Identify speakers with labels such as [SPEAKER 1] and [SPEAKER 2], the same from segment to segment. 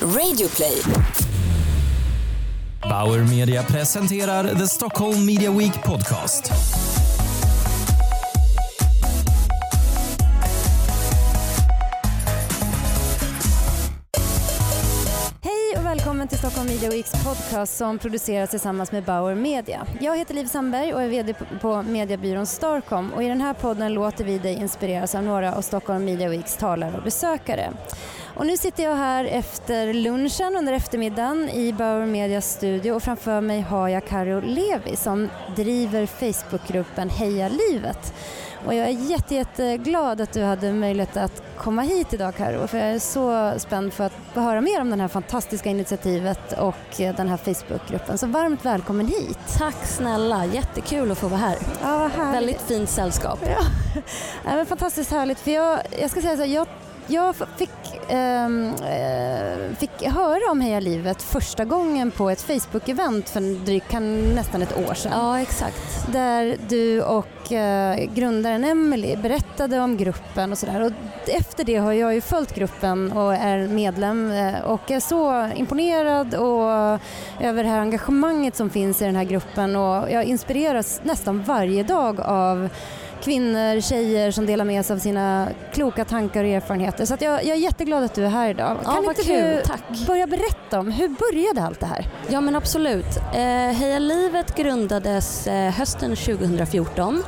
[SPEAKER 1] Radioplay.
[SPEAKER 2] Bauer Media presenterar The Stockholm Media Week Podcast.
[SPEAKER 3] Hej och välkommen till Stockholm Media Weeks podcast som produceras tillsammans med Bauer Media. Jag heter Liv Sandberg och är VD på- på mediebyrån Starcom och i den här podden låter vi dig inspireras av några av Stockholm Media Weeks talare och besökare. Och nu sitter jag här efter lunchen under eftermiddagen i Bauer Medias studio och framför mig har jag Karo Levi som driver Facebookgruppen Heja livet. Och jag är jätte, jätteglad att du hade möjlighet att komma hit idag Karo för jag är så spänd för att få höra mer om det här fantastiska initiativet och den här Facebookgruppen. Så varmt välkommen hit.
[SPEAKER 4] Tack snälla, jättekul att få vara här.
[SPEAKER 3] Ja, vad härligt.
[SPEAKER 4] Väldigt fint sällskap.
[SPEAKER 3] Ja. Ja, men fantastiskt härligt för jag, jag ska säga så här, jag, jag fick, ehm, eh, fick höra om Heja livet första gången på ett Facebook-event för drygt, kan, nästan ett år sedan.
[SPEAKER 4] Ja, exakt.
[SPEAKER 3] Där du och eh, grundaren Emily berättade om gruppen och sådär. Efter det har jag ju följt gruppen och är medlem eh, och är så imponerad och över det här engagemanget som finns i den här gruppen och jag inspireras nästan varje dag av kvinnor, tjejer som delar med sig av sina kloka tankar och erfarenheter. Så jag, jag är jätteglad att du är här idag.
[SPEAKER 4] Ja,
[SPEAKER 3] kan
[SPEAKER 4] vad
[SPEAKER 3] inte
[SPEAKER 4] kul.
[SPEAKER 3] du
[SPEAKER 4] Tack.
[SPEAKER 3] börja berätta om hur började allt det här?
[SPEAKER 4] Ja men absolut. Eh, Heja livet grundades eh, hösten 2014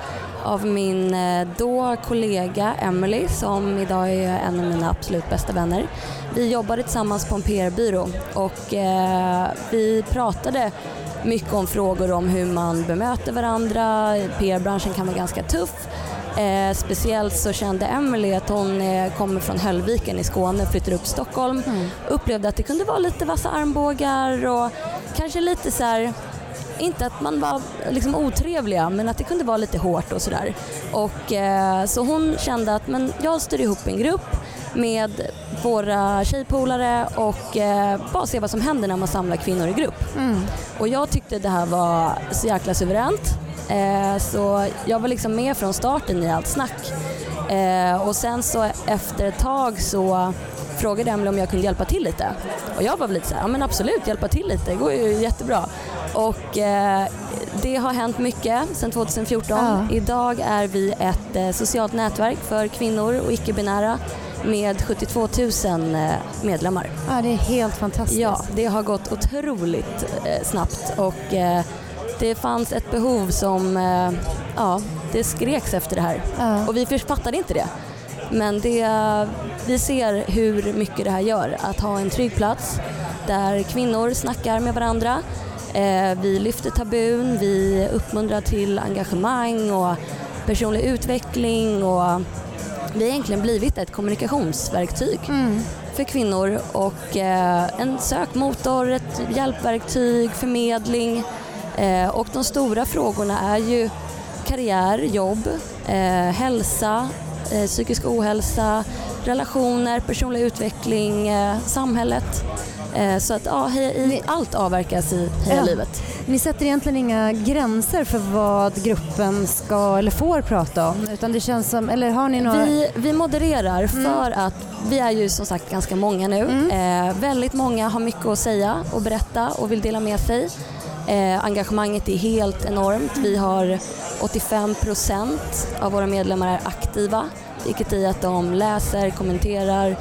[SPEAKER 4] av min eh, då kollega Emily som idag är en av mina absolut bästa vänner. Vi jobbade tillsammans på en PR-byrå och eh, vi pratade mycket om frågor om hur man bemöter varandra. PR-branschen kan vara ganska tuff. Eh, speciellt så kände Emily att hon eh, kommer från Höllviken i Skåne, flyttar upp till Stockholm. Upplevde att det kunde vara lite vassa armbågar och kanske lite så här inte att man var liksom otrevliga men att det kunde vara lite hårt och sådär. Och, eh, så hon kände att men jag styr ihop en grupp med våra tjejpolare och eh, bara se vad som händer när man samlar kvinnor i grupp. Och jag tyckte det här var så jäkla suveränt. Eh, så jag var liksom med från starten i allt snack. Eh, och sen så efter ett tag så frågade Emelie om jag kunde hjälpa till lite. Och jag var väl lite så här, ja men absolut hjälpa till lite, det går ju jättebra. Och eh, det har hänt mycket sedan 2014.
[SPEAKER 3] Ja.
[SPEAKER 4] Idag är vi ett eh, socialt nätverk för kvinnor och icke-binära med 72 000 eh, medlemmar.
[SPEAKER 3] Ja, det är helt fantastiskt.
[SPEAKER 4] Ja, det har gått otroligt eh, snabbt och eh, det fanns ett behov som, ja, det skreks efter det här.
[SPEAKER 3] Ja.
[SPEAKER 4] Och vi fattade inte det. Men det, vi ser hur mycket det här gör, att ha en trygg plats där kvinnor snackar med varandra. Vi lyfter tabun, vi uppmuntrar till engagemang och personlig utveckling och vi har egentligen blivit ett kommunikationsverktyg
[SPEAKER 3] Mm.
[SPEAKER 4] för kvinnor och eh, en sökmotor, ett hjälpverktyg, förmedling. Eh, och de stora frågorna är ju karriär, jobb, eh, hälsa, eh, psykisk ohälsa, relationer, personlig utveckling, eh, samhället. Eh, så att ja, hej, i, allt avverkas i Heja
[SPEAKER 3] Ja.
[SPEAKER 4] livet.
[SPEAKER 3] Ni sätter egentligen inga gränser för vad gruppen ska eller får prata om? Utan det känns som, eller har ni några...
[SPEAKER 4] Vi, vi modererar för att vi är ju som sagt ganska många nu. Eh, väldigt många har mycket att säga och berätta och vill dela med sig. Eh, engagemanget är helt enormt. Vi har 85 procent av våra medlemmar är aktiva vilket i att de läser, kommenterar,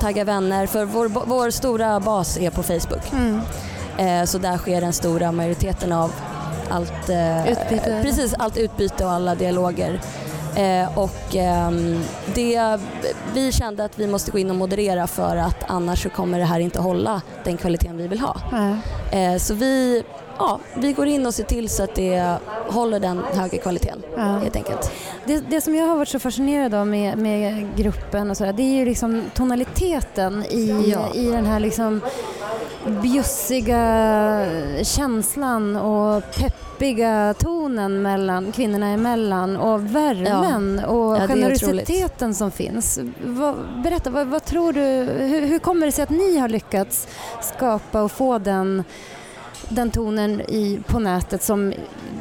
[SPEAKER 4] taggar vänner. För vår, vår stora bas är på Facebook.
[SPEAKER 3] Mm.
[SPEAKER 4] Eh, så där sker den stora majoriteten av allt, eh,
[SPEAKER 3] Utbyte.
[SPEAKER 4] Precis, allt utbyte och alla dialoger. Eh, och ehm, det, vi kände att vi måste gå in och moderera för att annars kommer det här inte hålla den kvaliteten vi vill ha.
[SPEAKER 3] Ja.
[SPEAKER 4] Eh, så vi, ja, vi går in och ser till så att det håller den höga kvaliteten
[SPEAKER 3] Ja.
[SPEAKER 4] helt enkelt.
[SPEAKER 3] Det, det som jag har varit så fascinerad av med, med gruppen och sådär, det är ju liksom tonaliteten i,
[SPEAKER 4] Ja.
[SPEAKER 3] i den här liksom bjussiga känslan och peppiga tonen mellan kvinnorna emellan och värmen och
[SPEAKER 4] Ja, det är
[SPEAKER 3] generositeten som finns. Vad, berätta, vad, vad tror du, hur, hur kommer det sig att ni har lyckats skapa och få den den tonen i, på nätet som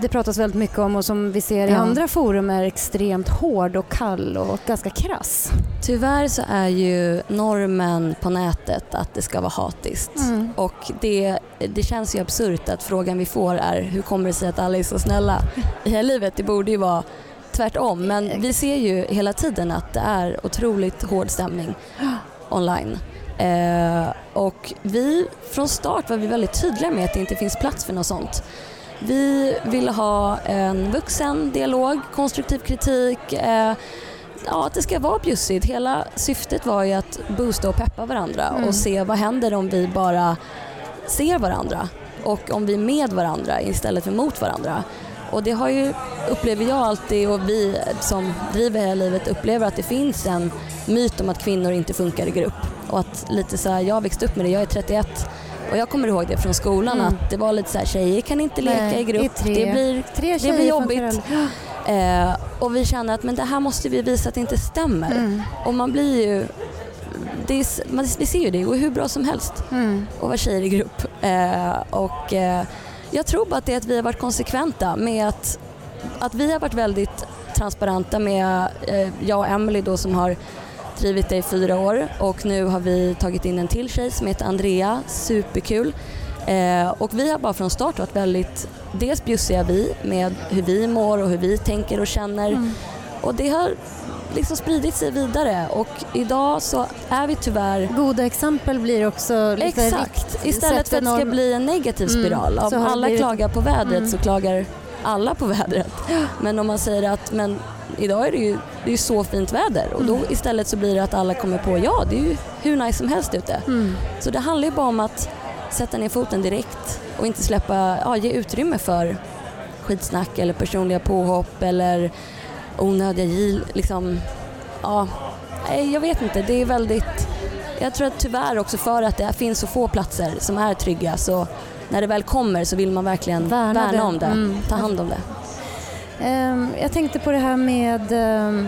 [SPEAKER 3] det pratas väldigt mycket om och som vi ser i
[SPEAKER 4] Ja.
[SPEAKER 3] andra forum är extremt hård och kall och ganska krass.
[SPEAKER 4] Tyvärr så är ju normen på nätet att det ska vara hatiskt.
[SPEAKER 3] Mm.
[SPEAKER 4] Och det, det känns ju absurt att frågan vi får är hur kommer det sig att alla är så snälla i här livet? Det borde ju vara tvärtom. Men vi ser ju hela tiden att det är otroligt hård stämning online. Eh, och vi, från start var vi väldigt tydliga med att det inte finns plats för något sånt. Vi ville ha en vuxen dialog, konstruktiv kritik, eh, ja, att det ska vara bjussigt. Hela syftet var ju att boosta och peppa varandra
[SPEAKER 3] Mm.
[SPEAKER 4] och se vad händer om vi bara ser varandra och om vi är med varandra istället för mot varandra. Och det har ju, upplever jag alltid och vi som driver hela livet upplever att det finns en myt om att kvinnor inte funkar i grupp. Och att lite så här, jag har växt upp med det, jag är 31 och jag kommer ihåg det från skolan
[SPEAKER 3] Mm.
[SPEAKER 4] att det var lite så här, tjejer kan inte leka
[SPEAKER 3] Nej,
[SPEAKER 4] i grupp,
[SPEAKER 3] det
[SPEAKER 4] det blir
[SPEAKER 3] Tre
[SPEAKER 4] det blir jobbigt. Eh, och vi känner att men det här måste vi visa att det inte stämmer.
[SPEAKER 3] Mm.
[SPEAKER 4] Och man blir ju, är, man, vi ser ju det, det går hur bra som helst
[SPEAKER 3] Mm.
[SPEAKER 4] att vara tjejer i grupp. Eh, och eh, jag tror bara att det är att vi har varit konsekventa med att, att vi har varit väldigt transparenta med, eh, jag och Emily då som har drivit det i fyra år och nu har vi tagit in en till tjej som heter Andrea, superkul. Eh, och vi har bara från start varit väldigt, dels bjussiga vi med hur vi mår och hur vi tänker och känner.
[SPEAKER 3] Mm.
[SPEAKER 4] Och det har liksom spridit sig vidare och idag så är vi tyvärr
[SPEAKER 3] Goda exempel blir också lite
[SPEAKER 4] Exakt, istället för att det ska bli en negativ
[SPEAKER 3] Mm,
[SPEAKER 4] spiral.
[SPEAKER 3] så
[SPEAKER 4] Om alla
[SPEAKER 3] blivit-
[SPEAKER 4] klagar på vädret
[SPEAKER 3] Mm.
[SPEAKER 4] så klagar alla på vädret. Men om man säger att men idag är det ju, det är så fint väder och då
[SPEAKER 3] Mm.
[SPEAKER 4] istället så blir det att alla kommer på ja det är ju hur nice som helst ute.
[SPEAKER 3] Mm.
[SPEAKER 4] Så det handlar ju bara om att sätta ner foten direkt och inte släppa, ja, ge utrymme för skitsnack eller personliga påhopp eller onödiga gil, liksom, ja, jag vet inte, det är väldigt, jag tror att tyvärr också för att det finns så få platser som är trygga så när det väl kommer så vill man verkligen
[SPEAKER 3] Värna
[SPEAKER 4] värna, om det,
[SPEAKER 3] Mm.
[SPEAKER 4] ta hand om det.
[SPEAKER 3] Ehm, jag tänkte på det här med, ehm,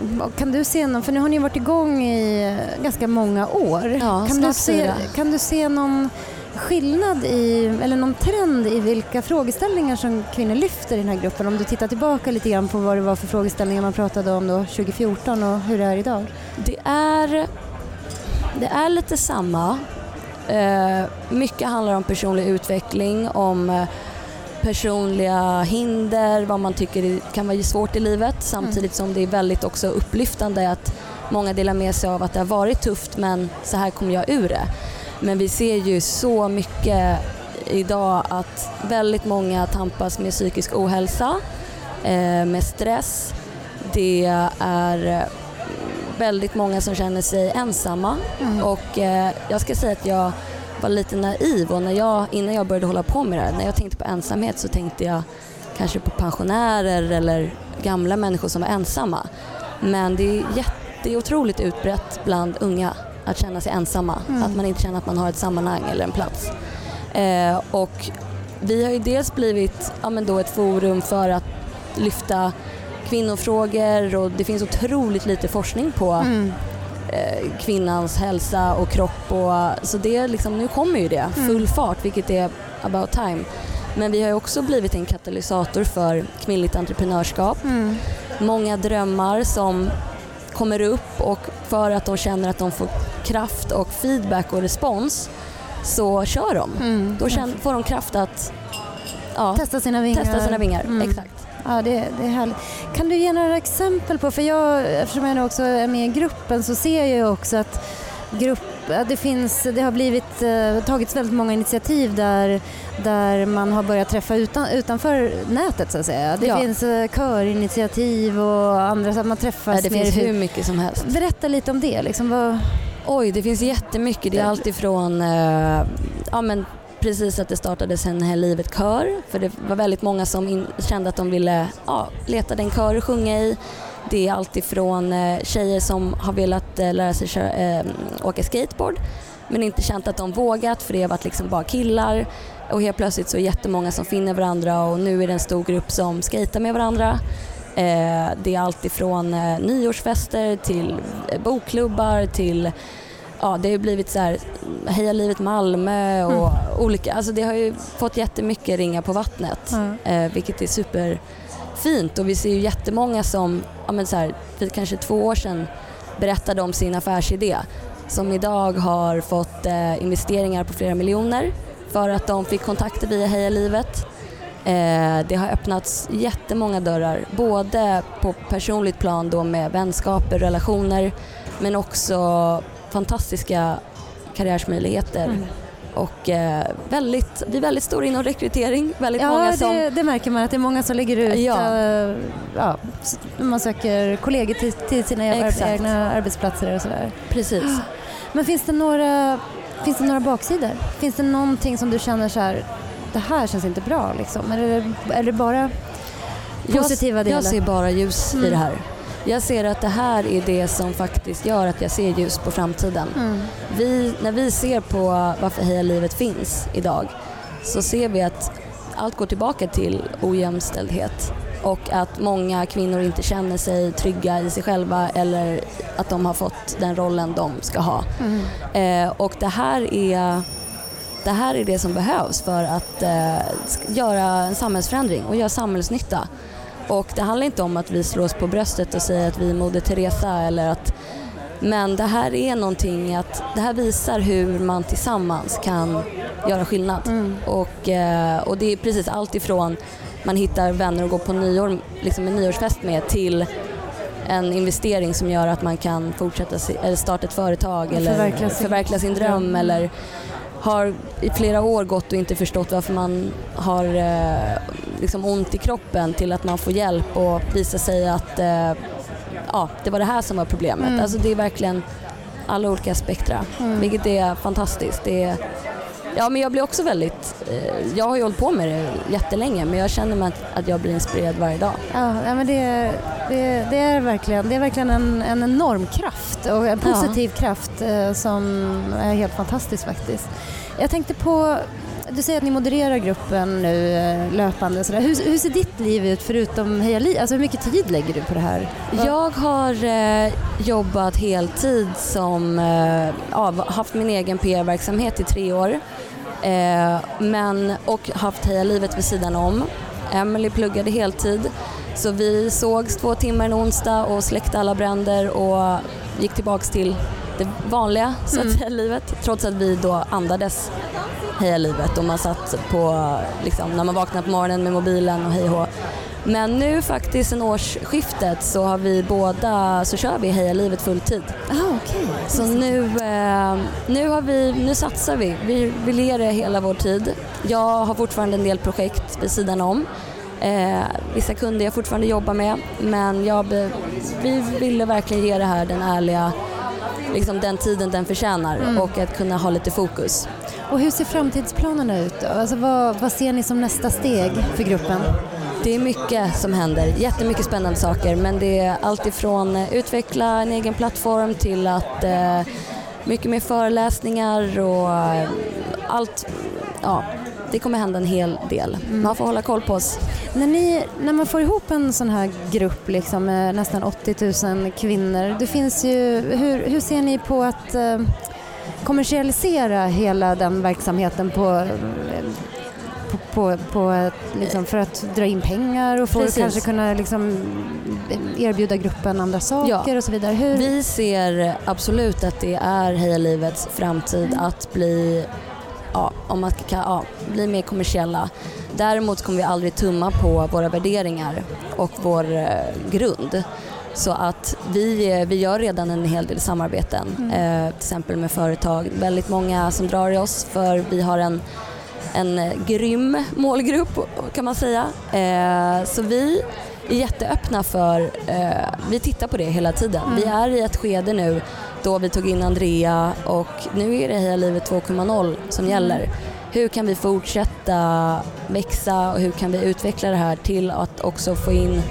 [SPEAKER 3] vad kan du se någon, för nu har ni varit igång i eh, ganska många år.
[SPEAKER 4] Ja,
[SPEAKER 3] kan, du se, kan du se någon skillnad i, eller någon trend i vilka frågeställningar som kvinnor lyfter i den här gruppen? Om du tittar tillbaka lite grann på vad det var för frågeställningar man pratade om då 2014 och hur det är idag.
[SPEAKER 4] Det är, det är lite samma. Eh, mycket handlar om personlig utveckling, om eh, personliga hinder, vad man tycker kan vara svårt i livet samtidigt som det är väldigt också upplyftande att många delar med sig av att det har varit tufft men så här kommer jag ur det. Men vi ser ju så mycket idag att väldigt många tampas med psykisk ohälsa, eh, med stress. Det är eh, väldigt många som känner sig ensamma
[SPEAKER 3] Mm.
[SPEAKER 4] och eh, jag ska säga att jag var lite naiv och när jag, innan jag började hålla på med det här, när jag tänkte på ensamhet så tänkte jag kanske på pensionärer eller gamla människor som var ensamma. Men det är, jätte, det är otroligt utbrett bland unga att känna sig ensamma,
[SPEAKER 3] Mm.
[SPEAKER 4] att man inte känner att man har ett sammanhang eller en plats. Eh, och vi har ju dels blivit ja, men då ett forum för att lyfta kvinnofrågor och det finns otroligt lite forskning på
[SPEAKER 3] Mm.
[SPEAKER 4] Eh, kvinnans hälsa och kropp. Och, så det liksom, nu kommer ju det, full
[SPEAKER 3] Mm.
[SPEAKER 4] fart, vilket är about time. Men vi har också blivit en katalysator för kvinnligt entreprenörskap.
[SPEAKER 3] Mm.
[SPEAKER 4] Många drömmar som kommer upp och för att de känner att de får kraft och feedback och respons så kör de.
[SPEAKER 3] Mm.
[SPEAKER 4] Då får de kraft att ja,
[SPEAKER 3] Testa sina vingar.
[SPEAKER 4] testa sina vingar.
[SPEAKER 3] Mm.
[SPEAKER 4] Exakt.
[SPEAKER 3] Ja, det, det är härligt. Kan du ge några exempel på, för jag, eftersom jag nu också är med i gruppen så ser jag ju också att grupp, att det, finns, det har blivit, eh, tagits väldigt många initiativ där, där man har börjat träffa utan, utanför nätet så att säga. Det
[SPEAKER 4] Ja.
[SPEAKER 3] finns eh, körinitiativ och andra så att man träffas
[SPEAKER 4] Ja, det finns hur mycket som helst.
[SPEAKER 3] Berätta lite om det. Liksom, vad,
[SPEAKER 4] Oj, det finns jättemycket. Det är allt ifrån eh, ja, men precis att det startades en Här livet kör för det var väldigt många som in, kände att de ville ja, leta en kör att sjunga i. Det är allt ifrån eh, tjejer som har velat eh, lära sig köra, eh, åka skateboard men inte känt att de vågat för det har varit liksom bara killar och helt plötsligt så är det jättemånga som finner varandra och nu är det en stor grupp som skejtar med varandra. Eh, det är allt ifrån eh, nyårsfester till eh, bokklubbar till ja, det har blivit så här Heja livet Malmö och
[SPEAKER 3] Mm.
[SPEAKER 4] olika, alltså det har ju fått jättemycket ringar på vattnet
[SPEAKER 3] Ja.
[SPEAKER 4] eh, vilket är superfint och vi ser ju jättemånga som, ja men så här, för kanske två år sedan berättade om sin affärsidé som idag har fått eh, investeringar på flera miljoner för att de fick kontakter via Heja livet. Eh, det har öppnats jättemånga dörrar, både på personligt plan då med vänskaper, relationer, men också fantastiska karriärsmöjligheter.
[SPEAKER 3] Mm.
[SPEAKER 4] Och eh, väldigt, vi är väldigt stora inom rekrytering, väldigt
[SPEAKER 3] Ja,
[SPEAKER 4] många som...
[SPEAKER 3] det, det märker man att det är många som lägger ut
[SPEAKER 4] Ja.
[SPEAKER 3] eh, ja, man söker kollegor till, till sina
[SPEAKER 4] Exakt.
[SPEAKER 3] egna arbetsplatser och sådär.
[SPEAKER 4] Precis.
[SPEAKER 3] Men finns det några, finns det några baksidor? Finns det någonting som du känner så här, det här känns inte bra liksom? Eller är det, är det bara positiva
[SPEAKER 4] jag,
[SPEAKER 3] delar?
[SPEAKER 4] jag ser bara ljus
[SPEAKER 3] Mm.
[SPEAKER 4] i det här. Jag ser att det här är det som faktiskt gör att jag ser ljus på framtiden.
[SPEAKER 3] Mm.
[SPEAKER 4] Vi, när vi ser på varför Heja Livet finns idag så ser vi att allt går tillbaka till ojämställdhet och att många kvinnor inte känner sig trygga i sig själva eller att de har fått den rollen de ska ha.
[SPEAKER 3] Mm.
[SPEAKER 4] Eh, och det här, är, det här är det som behövs för att eh, göra en samhällsförändring och göra samhällsnytta. Och det handlar inte om att vi slår oss på bröstet och säger att vi är Moder Teresa eller att men det här är någonting att det här visar hur man tillsammans kan göra skillnad.
[SPEAKER 3] Mm.
[SPEAKER 4] Och, eh, och det är precis allt ifrån man hittar vänner och går på nyår, liksom en nyårsfest med till en investering som gör att man kan fortsätta eller starta ett företag eller
[SPEAKER 3] Förverkliga sin
[SPEAKER 4] förverkliga sin dröm
[SPEAKER 3] dröm.
[SPEAKER 4] eller har i flera år gått och inte förstått varför man har eh, liksom ont i kroppen till att man får hjälp och visar sig att eh, ja, det var det här som var problemet.
[SPEAKER 3] Mm.
[SPEAKER 4] Alltså det är verkligen alla olika spektra,
[SPEAKER 3] Mm.
[SPEAKER 4] vilket är fantastiskt. Det är, ja, men jag blir också väldigt, eh, jag har ju hållit på med det jättelänge men jag känner mig att, att jag blir inspirerad varje dag.
[SPEAKER 3] Ja, ja, men det, är- det, det är verkligen, det är verkligen en, en enorm kraft och en
[SPEAKER 4] Ja.
[SPEAKER 3] positiv kraft eh, som är helt fantastisk faktiskt. Jag tänkte på, du säger att ni modererar gruppen nu eh, löpande. Sådär. Hur, hur ser ditt liv ut förutom Heja Liv? Alltså hur mycket tid lägger du på det här?
[SPEAKER 4] Jag har eh, jobbat heltid som, eh, haft min egen PR-verksamhet i tre år eh, men, och haft Heja Livet vid sidan om. Emily pluggade heltid så vi sågs två timmar en onsdag och släckte alla bränder och gick tillbaks till det vanliga så att
[SPEAKER 3] Mm.
[SPEAKER 4] säga livet trots att vi då andades Heja Livet och man satt på, liksom, när man vaknade på morgonen med mobilen och hej och. Men nu faktiskt sen årsskiftet så har vi båda, så kör vi Heja Livet fulltid.
[SPEAKER 3] Ah, okej.
[SPEAKER 4] Så nu, eh, nu, har vi, nu satsar vi. Vi vill ge det hela vår tid. Jag har fortfarande en del projekt vid sidan om. Eh, vissa kunder jag fortfarande jobbar med men jag, vi ville verkligen ge det här den ärliga, liksom den tiden den förtjänar
[SPEAKER 3] Mm.
[SPEAKER 4] och att kunna ha lite fokus.
[SPEAKER 3] Och hur ser framtidsplanerna ut då? Alltså vad, vad ser ni som nästa steg för gruppen?
[SPEAKER 4] Det är mycket som händer, jättemycket spännande saker men det är allt ifrån eh, utveckla en egen plattform till att eh, mycket mer föreläsningar och eh, allt. Ja, det kommer hända en hel del. Man får hålla koll på oss.
[SPEAKER 3] När, ni, när man får ihop en sån här grupp liksom, med nästan 80 000 kvinnor, det finns ju, hur, hur ser ni på att eh, kommersialisera hela den verksamheten på, eh, på, på, ett, liksom, för att dra in pengar och för att
[SPEAKER 4] Precis.
[SPEAKER 3] kanske kunna liksom, erbjuda gruppen andra saker och så vidare? Hur,
[SPEAKER 4] Vi ser absolut att det är Heja Livets framtid att bli, ja, om man ska, ja, bli mer kommersiella. Däremot kommer vi aldrig tumma på våra värderingar och vår eh, grund. Så att vi, eh, vi gör redan en hel del samarbeten, eh, till exempel med företag. Väldigt många som drar i oss för vi har en, en grym målgrupp kan man säga. Eh, så vi är jätteöppna för, eh, vi tittar på det hela tiden.
[SPEAKER 3] Mm.
[SPEAKER 4] Vi är i ett skede nu då vi tog in Andrea och nu är det Heja Livet 2.0 som gäller. Hur kan vi fortsätta växa och hur kan vi utveckla det här till att också få in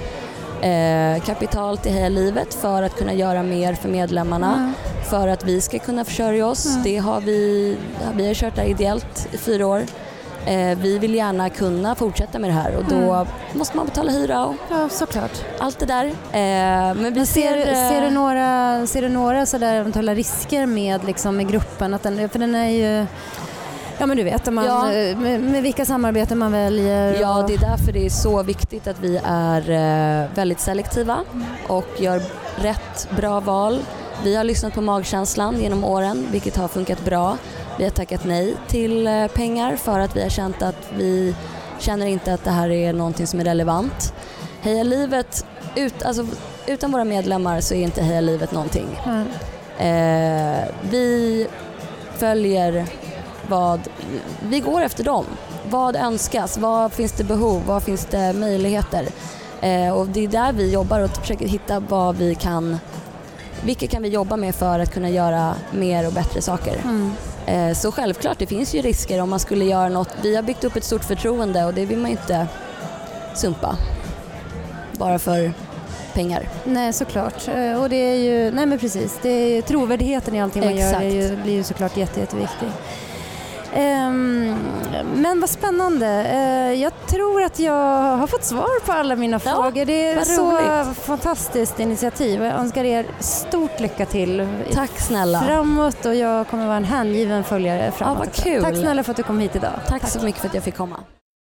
[SPEAKER 4] eh, kapital till Heja Livet för att kunna göra mer för medlemmarna,
[SPEAKER 3] Mm.
[SPEAKER 4] för att vi ska kunna försörja oss.
[SPEAKER 3] Mm.
[SPEAKER 4] Det har vi, vi har kört det här ideellt i fyra år. Eh, vi vill gärna kunna fortsätta med det här och då
[SPEAKER 3] Mm.
[SPEAKER 4] måste man betala hyra och
[SPEAKER 3] Ja, såklart.
[SPEAKER 4] allt det där. Eh, men vi
[SPEAKER 3] Men ser,
[SPEAKER 4] ser, eh,
[SPEAKER 3] ser du några, ser du några sådär eventuella risker med, liksom, med gruppen? Att den, för den är ju, ja men du vet, man,
[SPEAKER 4] Ja.
[SPEAKER 3] med, med vilka samarbeten man väljer.
[SPEAKER 4] Ja,
[SPEAKER 3] och-
[SPEAKER 4] det är därför det är så viktigt att vi är eh, väldigt selektiva och gör rätt, bra val. Vi har lyssnat på magkänslan genom åren, vilket har funkat bra. Vi har tackat nej till eh, pengar för att vi har känt att vi känner inte att det här är någonting som är relevant. Heja livet, ut, alltså, utan våra medlemmar så är inte Heja livet någonting.
[SPEAKER 3] Ja.
[SPEAKER 4] Eh, vi följer vad, vi går efter dem. Vad önskas? Vad finns det behov? Vad finns det möjligheter? Eh, och det är där vi jobbar och försöker hitta vad vi kan, vilka kan vi jobba med för att kunna göra mer och bättre saker.
[SPEAKER 3] Mm.
[SPEAKER 4] Eh, så självklart, det finns ju risker om man skulle göra något. Vi har byggt upp ett stort förtroende och det vill man ju inte sumpa. Bara för pengar.
[SPEAKER 3] Nej, såklart. Eh, Och det är ju, nej men precis, det är, trovärdigheten i allting man gör
[SPEAKER 4] Exakt.
[SPEAKER 3] är ju, blir ju såklart jätte, jätteviktig. Ehm, men vad spännande. Eh, jag tror att jag har fått svar på alla mina
[SPEAKER 4] Ja,
[SPEAKER 3] frågor. Det är
[SPEAKER 4] vad
[SPEAKER 3] så
[SPEAKER 4] roligt.
[SPEAKER 3] fantastiskt initiativ jag önskar er stort lycka till
[SPEAKER 4] Tack snälla.
[SPEAKER 3] framåt och jag kommer vara en hängiven följare framåt.
[SPEAKER 4] vad
[SPEAKER 3] också.
[SPEAKER 4] kul.
[SPEAKER 3] Tack snälla för att du kom hit idag.
[SPEAKER 4] Tack så mycket för att jag fick komma.